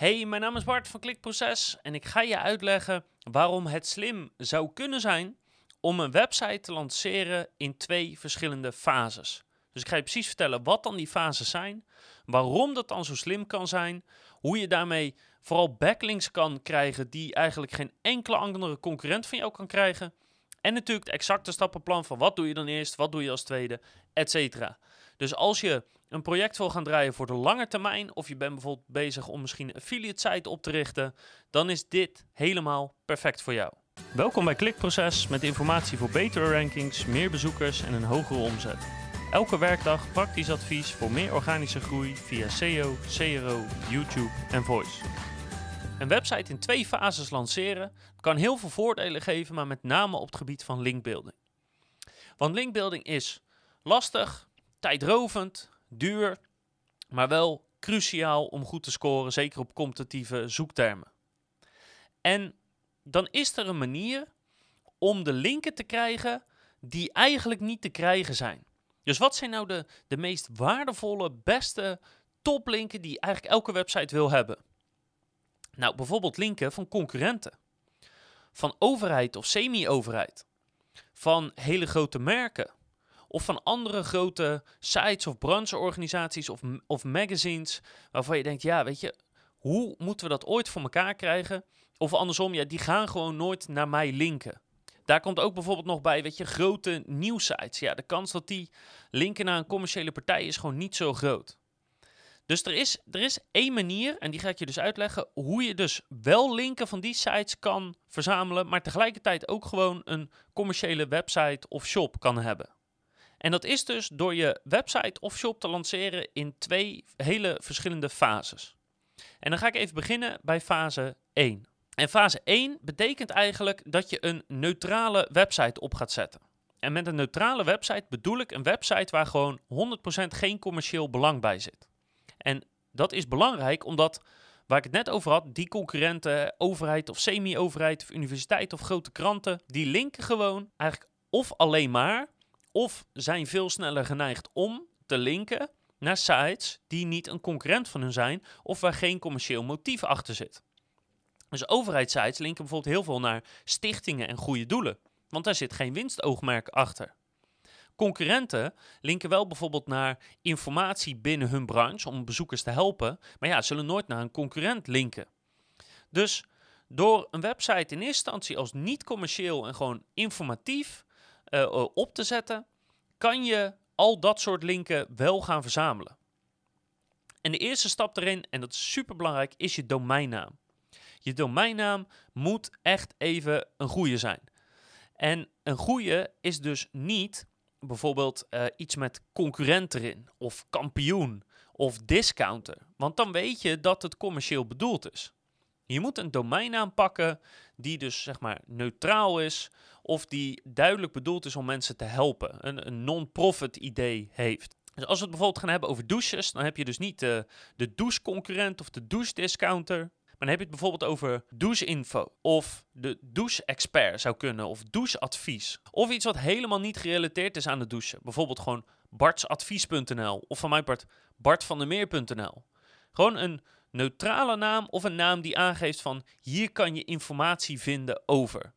Hey, mijn naam is Bart van Klikproces en ik ga je uitleggen waarom het slim zou kunnen zijn om een website te lanceren in twee verschillende fases. Dus ik ga je precies vertellen wat dan die fases zijn, waarom dat dan zo slim kan zijn, hoe je daarmee vooral backlinks kan krijgen die eigenlijk geen enkele andere concurrent van jou kan krijgen. En natuurlijk het exacte stappenplan van wat doe je dan eerst, wat doe je als tweede, etc. Dus als je een project wil gaan draaien voor de lange termijn, of je bent bijvoorbeeld bezig om misschien een affiliate site op te richten, dan is dit helemaal perfect voor jou. Welkom bij Klikproces met informatie voor betere rankings, meer bezoekers en een hogere omzet. Elke werkdag praktisch advies voor meer organische groei via SEO, CRO, YouTube en Voice. Een website in twee fases lanceren kan heel veel voordelen geven, maar met name op het gebied van linkbuilding. Want linkbuilding is lastig, tijdrovend, duur, maar wel cruciaal om goed te scoren, zeker op competitieve zoektermen. En dan is er een manier om de linken te krijgen die eigenlijk niet te krijgen zijn. Dus wat zijn nou de, de meest waardevolle, beste toplinken die eigenlijk elke website wil hebben? Nou, bijvoorbeeld linken van concurrenten, van overheid of semi-overheid, van hele grote merken, of van andere grote sites of brancheorganisaties of, of magazines waarvan je denkt, ja, weet je, hoe moeten we dat ooit voor elkaar krijgen? Of andersom, ja, die gaan gewoon nooit naar mij linken. Daar komt ook bijvoorbeeld nog bij, weet je, grote nieuwsites. Ja, de kans dat die linken naar een commerciële partij is gewoon niet zo groot. Dus er is, er is één manier, en die ga ik je dus uitleggen, hoe je dus wel linken van die sites kan verzamelen, maar tegelijkertijd ook gewoon een commerciële website of shop kan hebben. En dat is dus door je website of shop te lanceren in twee hele verschillende fases. En dan ga ik even beginnen bij fase 1. En fase 1 betekent eigenlijk dat je een neutrale website op gaat zetten. En met een neutrale website bedoel ik een website waar gewoon 100% geen commercieel belang bij zit. En dat is belangrijk omdat, waar ik het net over had, die concurrenten, overheid of semi-overheid of universiteit of grote kranten, die linken gewoon eigenlijk of alleen maar of zijn veel sneller geneigd om te linken naar sites die niet een concurrent van hun zijn of waar geen commercieel motief achter zit. Dus overheidssites linken bijvoorbeeld heel veel naar stichtingen en goede doelen, want daar zit geen winstoogmerk achter. Concurrenten linken wel bijvoorbeeld naar informatie binnen hun branche om bezoekers te helpen, maar ja, zullen nooit naar een concurrent linken. Dus door een website in eerste instantie als niet commercieel en gewoon informatief uh, op te zetten, kan je al dat soort linken wel gaan verzamelen. En de eerste stap erin, en dat is super belangrijk, is je domeinnaam. Je domeinnaam moet echt even een goede zijn. En een goede is dus niet bijvoorbeeld uh, iets met concurrent erin, of kampioen, of discounter. Want dan weet je dat het commercieel bedoeld is. Je moet een domeinnaam pakken die dus zeg maar neutraal is of die duidelijk bedoeld is om mensen te helpen. Een, een non-profit idee heeft. Dus als we het bijvoorbeeld gaan hebben over douches, dan heb je dus niet de, de doucheconcurrent of de douche-discounter. Maar dan heb je het bijvoorbeeld over doucheinfo of de douche-expert zou kunnen of doucheadvies. Of iets wat helemaal niet gerelateerd is aan de douche. Bijvoorbeeld gewoon bartsadvies.nl of van mijn part bartvandermeer.nl. Gewoon een neutrale naam of een naam die aangeeft van hier kan je informatie vinden over.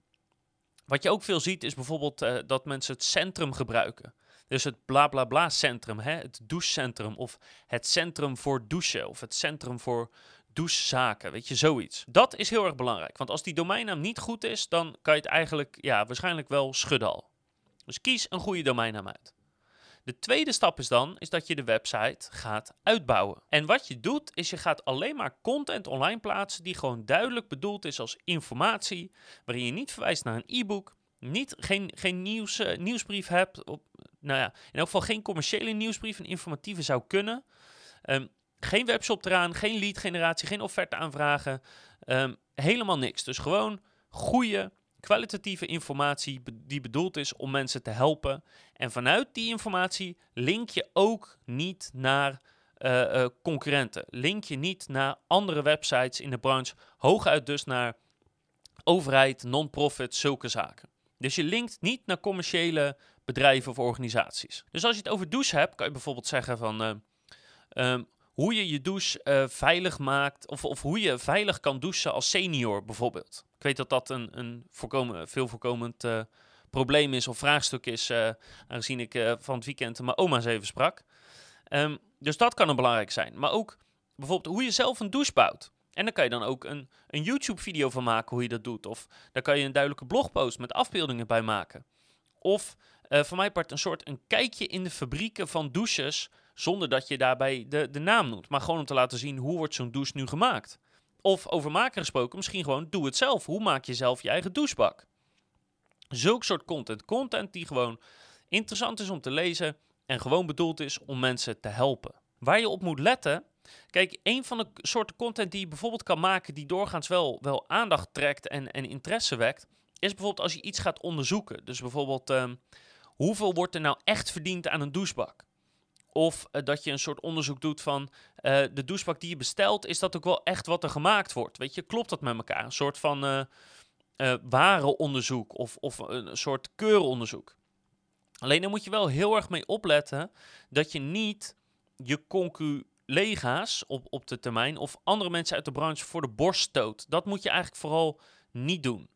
Wat je ook veel ziet is bijvoorbeeld uh, dat mensen het centrum gebruiken. Dus het bla bla bla centrum, hè? het douchecentrum of het centrum voor douchen of het centrum voor douchezaken, weet je, zoiets. Dat is heel erg belangrijk, want als die domeinnaam niet goed is, dan kan je het eigenlijk ja, waarschijnlijk wel schudden al. Dus kies een goede domeinnaam uit. De tweede stap is dan is dat je de website gaat uitbouwen. En wat je doet is je gaat alleen maar content online plaatsen die gewoon duidelijk bedoeld is als informatie, waarin je niet verwijst naar een e-book, niet, geen, geen nieuws, uh, nieuwsbrief hebt, op, nou ja, in elk geval geen commerciële nieuwsbrief, een informatieve zou kunnen. Um, geen webshop eraan, geen lead generatie, geen offerte aanvragen, um, helemaal niks. Dus gewoon goede kwalitatieve informatie die bedoeld is om mensen te helpen. En vanuit die informatie link je ook niet naar uh, uh, concurrenten. Link je niet naar andere websites in de branche. Hooguit dus naar overheid, non-profit, zulke zaken. Dus je linkt niet naar commerciële bedrijven of organisaties. Dus als je het over douche hebt, kan je bijvoorbeeld zeggen van... Uh, um, hoe je je douche eh, veilig maakt, of, of hoe je veilig kan douchen als senior bijvoorbeeld. Ik weet dat dat een, een voorkomen, veel voorkomend uh, probleem is of vraagstuk is, uh, aangezien ik van het weekend mijn oma's even sprak. Um, dus dat kan een belangrijk zijn. Maar ook bijvoorbeeld hoe je zelf een douche bouwt. En daar kan je dan ook een, een YouTube-video van maken hoe je dat doet. Of daar kan je een duidelijke blogpost met afbeeldingen bij maken. Of uh, voor mij part een soort een kijkje in de fabrieken van douches. Zonder dat je daarbij de, de naam noemt. Maar gewoon om te laten zien hoe wordt zo'n douche nu gemaakt. Of over maken gesproken, misschien gewoon doe het zelf. Hoe maak je zelf je eigen douchebak? Zulk soort content. Content die gewoon interessant is om te lezen en gewoon bedoeld is om mensen te helpen. Waar je op moet letten. Kijk, een van de soorten content die je bijvoorbeeld kan maken, die doorgaans wel, wel aandacht trekt en, en interesse wekt, is bijvoorbeeld als je iets gaat onderzoeken. Dus bijvoorbeeld, um, hoeveel wordt er nou echt verdiend aan een douchebak? Of uh, dat je een soort onderzoek doet van uh, de douchebak die je bestelt, is dat ook wel echt wat er gemaakt wordt? Weet je, klopt dat met elkaar? Een soort van uh, warenonderzoek of, of een soort keuronderzoek. Alleen daar moet je wel heel erg mee opletten dat je niet je conculega's op, op de termijn of andere mensen uit de branche voor de borst stoot. Dat moet je eigenlijk vooral niet doen.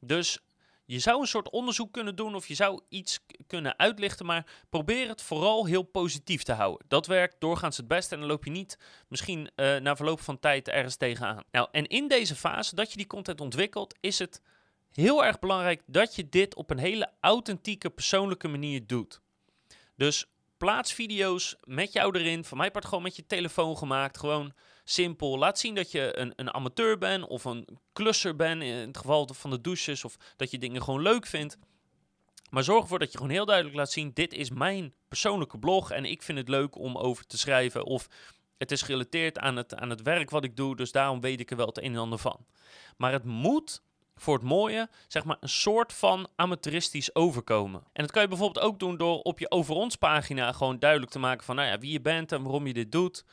Dus je zou een soort onderzoek kunnen doen of je zou iets kunnen uitlichten, maar probeer het vooral heel positief te houden. Dat werkt doorgaans het beste en dan loop je niet misschien uh, na verloop van tijd ergens tegenaan. Nou, en in deze fase dat je die content ontwikkelt, is het heel erg belangrijk dat je dit op een hele authentieke, persoonlijke manier doet. Dus plaats video's met jou erin. Van mij part gewoon met je telefoon gemaakt. Gewoon simpel. Laat zien dat je een, een amateur bent of een klusser bent. In het geval van de douches. Of dat je dingen gewoon leuk vindt. Maar zorg ervoor dat je gewoon heel duidelijk laat zien: dit is mijn persoonlijke blog en ik vind het leuk om over te schrijven. Of het is gerelateerd aan het, aan het werk wat ik doe, dus daarom weet ik er wel het een en ander van. Maar het moet voor het mooie, zeg maar, een soort van amateuristisch overkomen. En dat kan je bijvoorbeeld ook doen door op je over ons pagina gewoon duidelijk te maken van, nou ja, wie je bent en waarom je dit doet.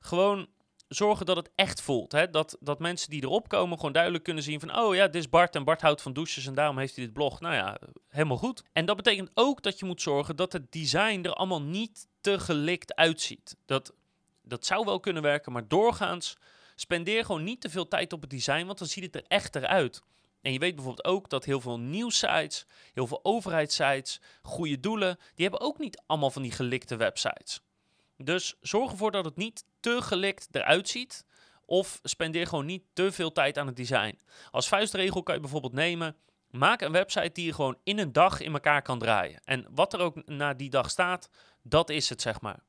Gewoon zorgen dat het echt voelt. Hè? Dat, dat mensen die erop komen gewoon duidelijk kunnen zien van... oh ja, dit is Bart en Bart houdt van douches en daarom heeft hij dit blog. Nou ja, helemaal goed. En dat betekent ook dat je moet zorgen dat het design er allemaal niet te gelikt uitziet. Dat, dat zou wel kunnen werken, maar doorgaans spendeer gewoon niet te veel tijd op het design... want dan ziet het er echter uit. En je weet bijvoorbeeld ook dat heel veel nieuwsites, heel veel overheidssites, goede doelen, die hebben ook niet allemaal van die gelikte websites. Dus zorg ervoor dat het niet te gelikt eruit ziet. Of spendeer gewoon niet te veel tijd aan het design. Als vuistregel kan je bijvoorbeeld nemen. Maak een website die je gewoon in een dag in elkaar kan draaien. En wat er ook na die dag staat, dat is het zeg maar.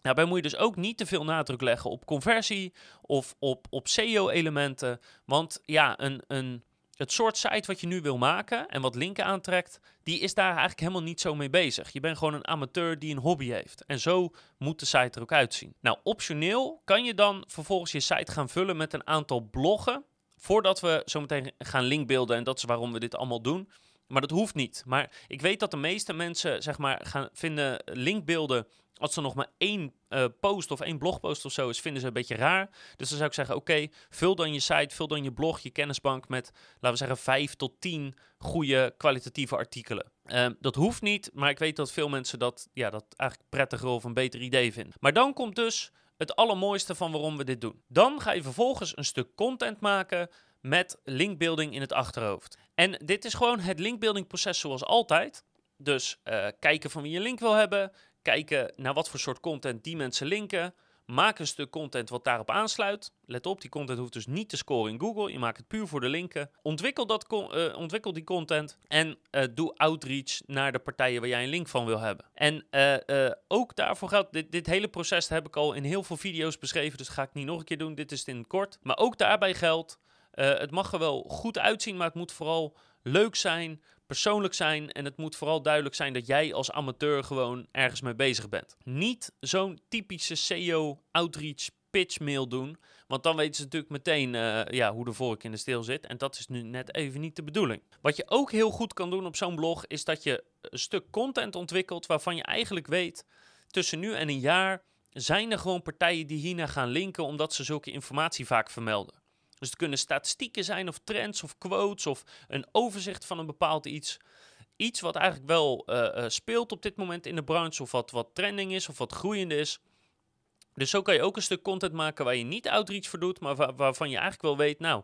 Daarbij moet je dus ook niet te veel nadruk leggen op conversie of op, op SEO-elementen. Want ja, een, een het soort site wat je nu wil maken en wat linken aantrekt, die is daar eigenlijk helemaal niet zo mee bezig. Je bent gewoon een amateur die een hobby heeft. En zo moet de site er ook uitzien. Nou, optioneel kan je dan vervolgens je site gaan vullen met een aantal bloggen. Voordat we zo meteen gaan linkbeelden, en dat is waarom we dit allemaal doen. Maar dat hoeft niet. Maar ik weet dat de meeste mensen, zeg maar, gaan vinden linkbeelden als er nog maar één uh, post of één blogpost of zo is, vinden ze een beetje raar. Dus dan zou ik zeggen, oké, vul dan je site, vul dan je blog, je kennisbank met, laten we zeggen, vijf tot tien goede kwalitatieve artikelen. Uh, dat hoeft niet, maar ik weet dat veel mensen dat, ja, dat eigenlijk prettiger of een beter idee vinden. Maar dan komt dus het allermooiste van waarom we dit doen. Dan ga je vervolgens een stuk content maken met linkbuilding in het achterhoofd. En dit is gewoon het linkbuilding proces zoals altijd. Dus uh, kijken van wie je link wil hebben, kijken naar wat voor soort content die mensen linken. Maak een stuk content wat daarop aansluit. Let op, die content hoeft dus niet te scoren in Google. Je maakt het puur voor de linken. Ontwikkel, dat uh, ontwikkel die content en uh, doe outreach naar de partijen waar jij een link van wil hebben. En uh, ook daarvoor geldt, dit, dit hele proces heb ik al in heel veel video's beschreven, dus ga ik niet nog een keer doen. Dit is in het kort. Maar ook daarbij geldt, het mag er wel goed uitzien, maar het moet vooral leuk zijn, persoonlijk zijn en het moet vooral duidelijk zijn dat jij als amateur gewoon ergens mee bezig bent. Niet zo'n typische SEO outreach pitch mail doen, want dan weten ze natuurlijk meteen uh, ja, hoe de vork in de steel zit en dat is nu net even niet de bedoeling. Wat je ook heel goed kan doen op zo'n blog is dat je een stuk content ontwikkelt waarvan je eigenlijk weet tussen nu en een jaar zijn er gewoon partijen die hiernaar gaan linken omdat ze zulke informatie vaak vermelden. Dus het kunnen statistieken zijn of trends of quotes of een overzicht van een bepaald iets. Iets wat eigenlijk wel uh, uh, speelt op dit moment in de branche of wat, wat trending is of wat groeiend is. Dus zo kan je ook een stuk content maken waar je niet outreach voor doet, maar waarvan je eigenlijk wel weet, nou,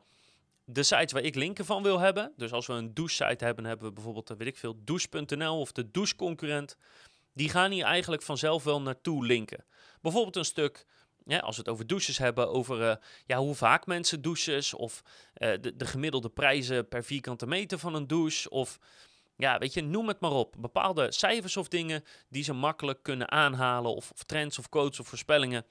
de sites waar ik linken van wil hebben. Dus als we een douche-site hebben, hebben we bijvoorbeeld, weet ik veel, douche.nl of de doucheconcurrent. Die gaan hier eigenlijk vanzelf wel naartoe linken. Bijvoorbeeld een stuk ja, als we het over douches hebben, over uh, ja, hoe vaak mensen douchen, of uh, de, de, gemiddelde prijzen per vierkante meter van een douche, of ja, weet je, noem het maar op. Bepaalde cijfers of dingen die ze makkelijk kunnen aanhalen, of, of trends of quotes of voorspellingen.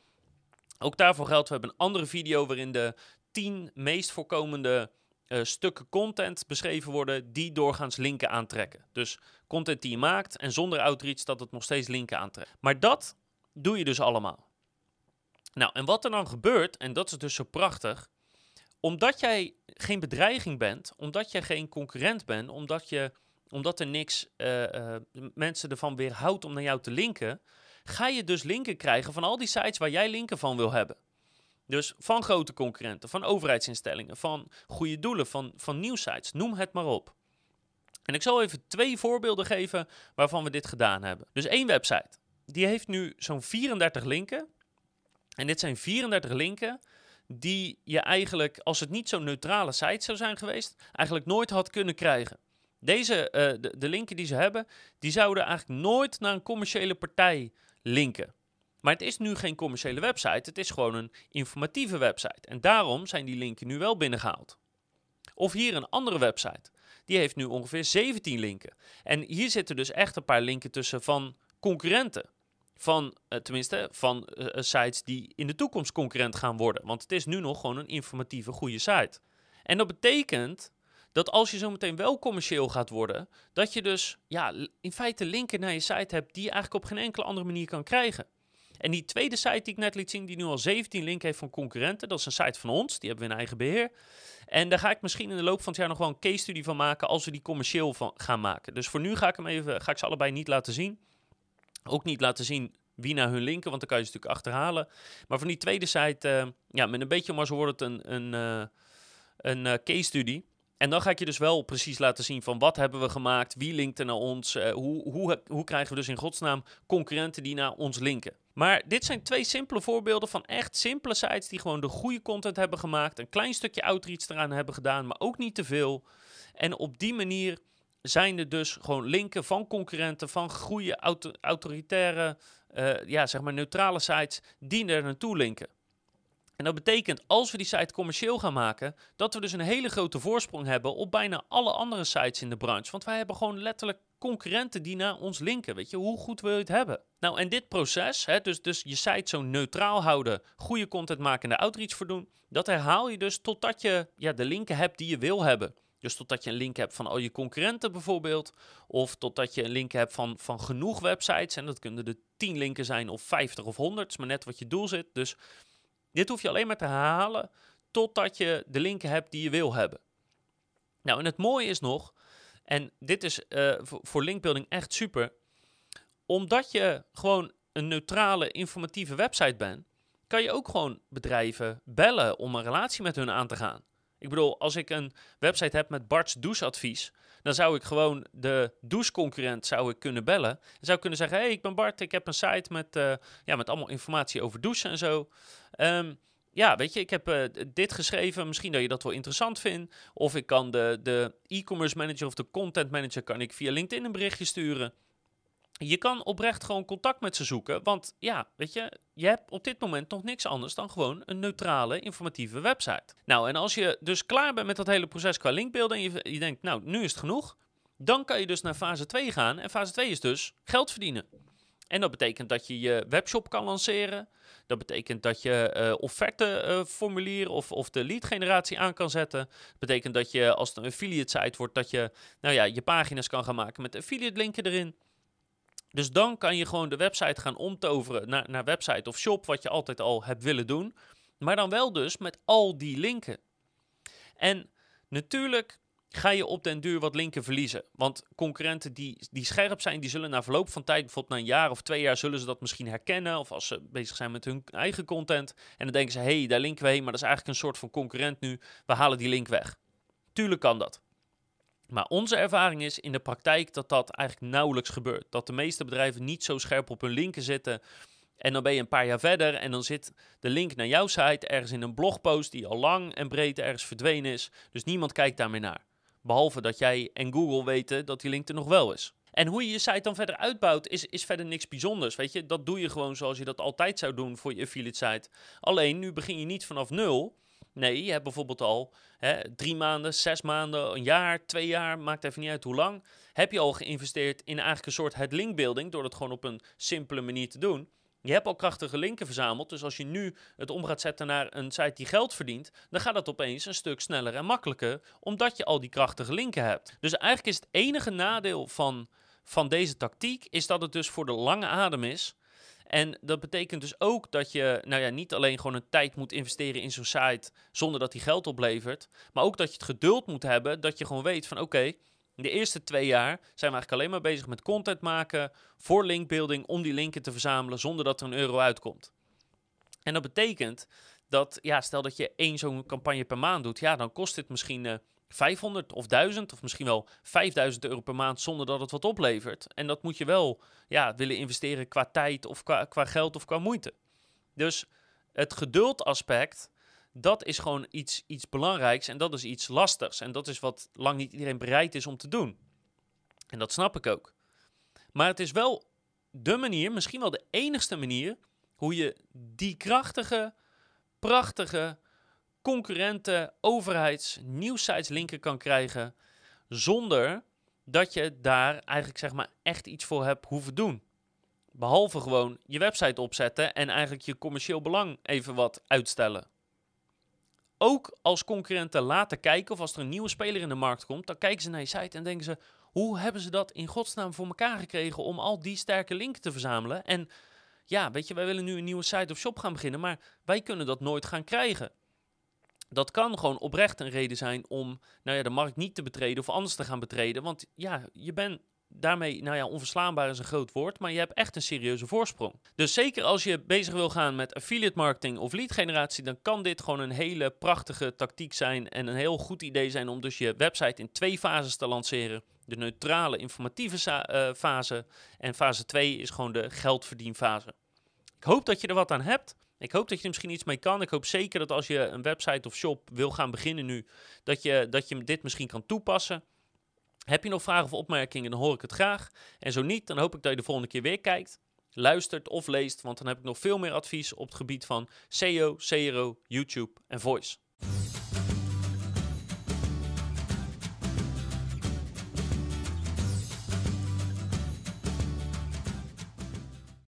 Ook daarvoor geldt, we hebben een andere video waarin de 10 meest voorkomende uh, stukken content beschreven worden die doorgaans linken aantrekken. Dus content die je maakt en zonder outreach dat het nog steeds linken aantrekt. Maar dat doe je dus allemaal. Nou, en wat er dan gebeurt, en dat is dus zo prachtig, omdat jij geen bedreiging bent, omdat jij geen concurrent bent, omdat, je, omdat er niks uh, uh, mensen ervan weerhoudt om naar jou te linken, ga je dus linken krijgen van al die sites waar jij linken van wil hebben. Dus van grote concurrenten, van overheidsinstellingen, van goede doelen, van, van nieuwsites, noem het maar op. En ik zal even twee voorbeelden geven waarvan we dit gedaan hebben. Dus één website, die heeft nu zo'n 34 linken. En dit zijn 34 linken die je eigenlijk, als het niet zo'n neutrale site zou zijn geweest, eigenlijk nooit had kunnen krijgen. Deze, uh, de, de linken die ze hebben, die zouden eigenlijk nooit naar een commerciële partij linken. Maar het is nu geen commerciële website, het is gewoon een informatieve website. En daarom zijn die linken nu wel binnengehaald. Of hier een andere website. Die heeft nu ongeveer 17 linken. En hier zitten dus echt een paar linken tussen van concurrenten. Van, uh, tenminste, van uh, sites die in de toekomst concurrent gaan worden. Want het is nu nog gewoon een informatieve, goede site. En dat betekent dat als je zo meteen wel commercieel gaat worden, dat je dus ja, in feite linken naar je site hebt die je eigenlijk op geen enkele andere manier kan krijgen. En die tweede site die ik net liet zien, die nu al 17 linken heeft van concurrenten, dat is een site van ons, die hebben we in eigen beheer. En daar ga ik misschien in de loop van het jaar nog wel een case studie van maken als we die commercieel gaan maken. Dus voor nu ga ik hem even, ga ik ze allebei niet laten zien. Ook niet laten zien wie naar hun linken, want dan kan je ze natuurlijk achterhalen. Maar van die tweede site, uh, ja, met een beetje maar zo wordt het een, een, uh, een uh, case studie. En dan ga ik je dus wel precies laten zien van wat hebben we gemaakt, wie linkt er naar ons, hoe, hoe, hoe krijgen we dus in godsnaam concurrenten die naar ons linken. Maar dit zijn twee simpele voorbeelden van echt simpele sites die gewoon de goede content hebben gemaakt, een klein stukje outreach eraan hebben gedaan, maar ook niet te veel. En op die manier zijn er dus gewoon linken van concurrenten, van goede auto autoritaire, uh, ja, zeg maar neutrale sites die er naartoe linken. En dat betekent, als we die site commercieel gaan maken, dat we dus een hele grote voorsprong hebben op bijna alle andere sites in de branche. Want wij hebben gewoon letterlijk concurrenten die naar ons linken. Weet je, hoe goed je het hebben? Nou, en dit proces, hè, dus, dus je site zo neutraal houden, goede content maken en de outreach voor doen, dat herhaal je dus totdat je ja, de linken hebt die je wil hebben. Dus totdat je een link hebt van al je concurrenten bijvoorbeeld. Of totdat je een link hebt van, van genoeg websites. En dat kunnen er 10 linken zijn of 50 of 100. is maar net wat je doel zit. Dus dit hoef je alleen maar te herhalen totdat je de linken hebt die je wil hebben. Nou, en het mooie is nog, en dit is uh, voor linkbuilding echt super, omdat je gewoon een neutrale, informatieve website bent, kan je ook gewoon bedrijven bellen om een relatie met hun aan te gaan. Ik bedoel, als ik een website heb met Bart's doucheadvies, dan zou ik gewoon de doucheconcurrent zou ik kunnen bellen. Dan zou kunnen zeggen, hey, ik ben Bart, ik heb een site met, uh, ja, met allemaal informatie over douchen en zo. Um, ja, weet je, ik heb uh, dit geschreven. Misschien dat je dat wel interessant vindt. Of ik kan de, de e-commerce manager of de content manager kan ik via LinkedIn een berichtje sturen. Je kan oprecht gewoon contact met ze zoeken. Want ja, weet je, je hebt op dit moment nog niks anders dan gewoon een neutrale, informatieve website. Nou, en als je dus klaar bent met dat hele proces qua linkbeelden en je, je denkt, nou, nu is het genoeg. Dan kan je dus naar fase 2 gaan. En fase 2 is dus geld verdienen. En dat betekent dat je je webshop kan lanceren. Dat betekent dat je uh, offerteformulier uh, of, of de lead generatie aan kan zetten. Dat betekent dat je, als het een affiliate site wordt, dat je nou ja, je pagina's kan gaan maken met affiliate linken erin. Dus dan kan je gewoon de website gaan omtoveren naar, naar website of shop, wat je altijd al hebt willen doen. Maar dan wel dus met al die linken. En natuurlijk ga je op den duur wat linken verliezen. Want concurrenten die, die scherp zijn, die zullen na verloop van tijd, bijvoorbeeld na een jaar of twee jaar, zullen ze dat misschien herkennen. Of als ze bezig zijn met hun eigen content. En dan denken ze, hé, hey, daar linken we heen, maar dat is eigenlijk een soort van concurrent nu. We halen die link weg. Tuurlijk kan dat. Maar onze ervaring is in de praktijk dat dat eigenlijk nauwelijks gebeurt. Dat de meeste bedrijven niet zo scherp op hun linken zitten En dan ben je een paar jaar verder en dan zit de link naar jouw site ergens in een blogpost die al lang en breed ergens verdwenen is. Dus niemand kijkt daar meer naar. Behalve dat jij en Google weten dat die link er nog wel is. En hoe je je site dan verder uitbouwt, is, is verder niks bijzonders. Weet je, dat doe je gewoon zoals je dat altijd zou doen voor je affiliate site. Alleen nu begin je niet vanaf nul. Nee, je hebt bijvoorbeeld al hè, drie maanden, zes maanden, een jaar, twee jaar, maakt even niet uit hoe lang. Heb je al geïnvesteerd in eigenlijk een soort het door dat gewoon op een simpele manier te doen. Je hebt al krachtige linken verzameld, dus als je nu het om gaat zetten naar een site die geld verdient, dan gaat het opeens een stuk sneller en makkelijker, omdat je al die krachtige linken hebt. Dus eigenlijk is het enige nadeel van, van deze tactiek, is dat het dus voor de lange adem is. En dat betekent dus ook dat je nou ja, niet alleen gewoon een tijd moet investeren in zo'n site zonder dat die geld oplevert, maar ook dat je het geduld moet hebben dat je gewoon weet van oké, de eerste twee jaar zijn we eigenlijk alleen maar bezig met content maken voor linkbuilding om die linken te verzamelen zonder dat er een euro uitkomt. En dat betekent dat, ja, stel dat je één zo'n campagne per maand doet, ja, dan kost dit misschien uh, 500 of 1000 of misschien wel 5000 euro per maand zonder dat het wat oplevert. En dat moet je wel ja, willen investeren qua tijd of qua, qua geld of qua moeite. Dus het geduldaspect, dat is gewoon iets, iets belangrijks en dat is iets lastigs. En dat is wat lang niet iedereen bereid is om te doen. En dat snap ik ook. Maar het is wel de manier, misschien wel de enigste manier, hoe je die krachtige, prachtige, concurrente overheids nieuwsites linken kan krijgen zonder dat je daar eigenlijk zeg maar echt iets voor hebt hoeven doen. Behalve gewoon je website opzetten en eigenlijk je commercieel belang even wat uitstellen. Ook als concurrenten laten kijken of als er een nieuwe speler in de markt komt, dan kijken ze naar je site en denken ze: hoe hebben ze dat in godsnaam voor elkaar gekregen om al die sterke linken te verzamelen? En ja, weet je, wij willen nu een nieuwe site of shop gaan beginnen, maar wij kunnen dat nooit gaan krijgen. Dat kan gewoon oprecht een reden zijn om nou ja, de markt niet te betreden of anders te gaan betreden. Want ja, je bent daarmee, nou ja, onverslaanbaar is een groot woord, maar je hebt echt een serieuze voorsprong. Dus zeker als je bezig wil gaan met affiliate marketing of lead generatie, dan kan dit gewoon een hele prachtige tactiek zijn en een heel goed idee zijn om dus je website in twee fases te lanceren. De neutrale, informatieve uh, fase en fase 2 is gewoon de geldverdienfase. Ik hoop dat je er wat aan hebt. Ik hoop dat je er misschien iets mee kan. Ik hoop zeker dat als je een website of shop wil gaan beginnen nu, dat je, dat je dit misschien kan toepassen. Heb je nog vragen of opmerkingen, dan hoor ik het graag. En zo niet, dan hoop ik dat je de volgende keer weer kijkt, luistert of leest, want dan heb ik nog veel meer advies op het gebied van SEO, CRO, YouTube en Voice.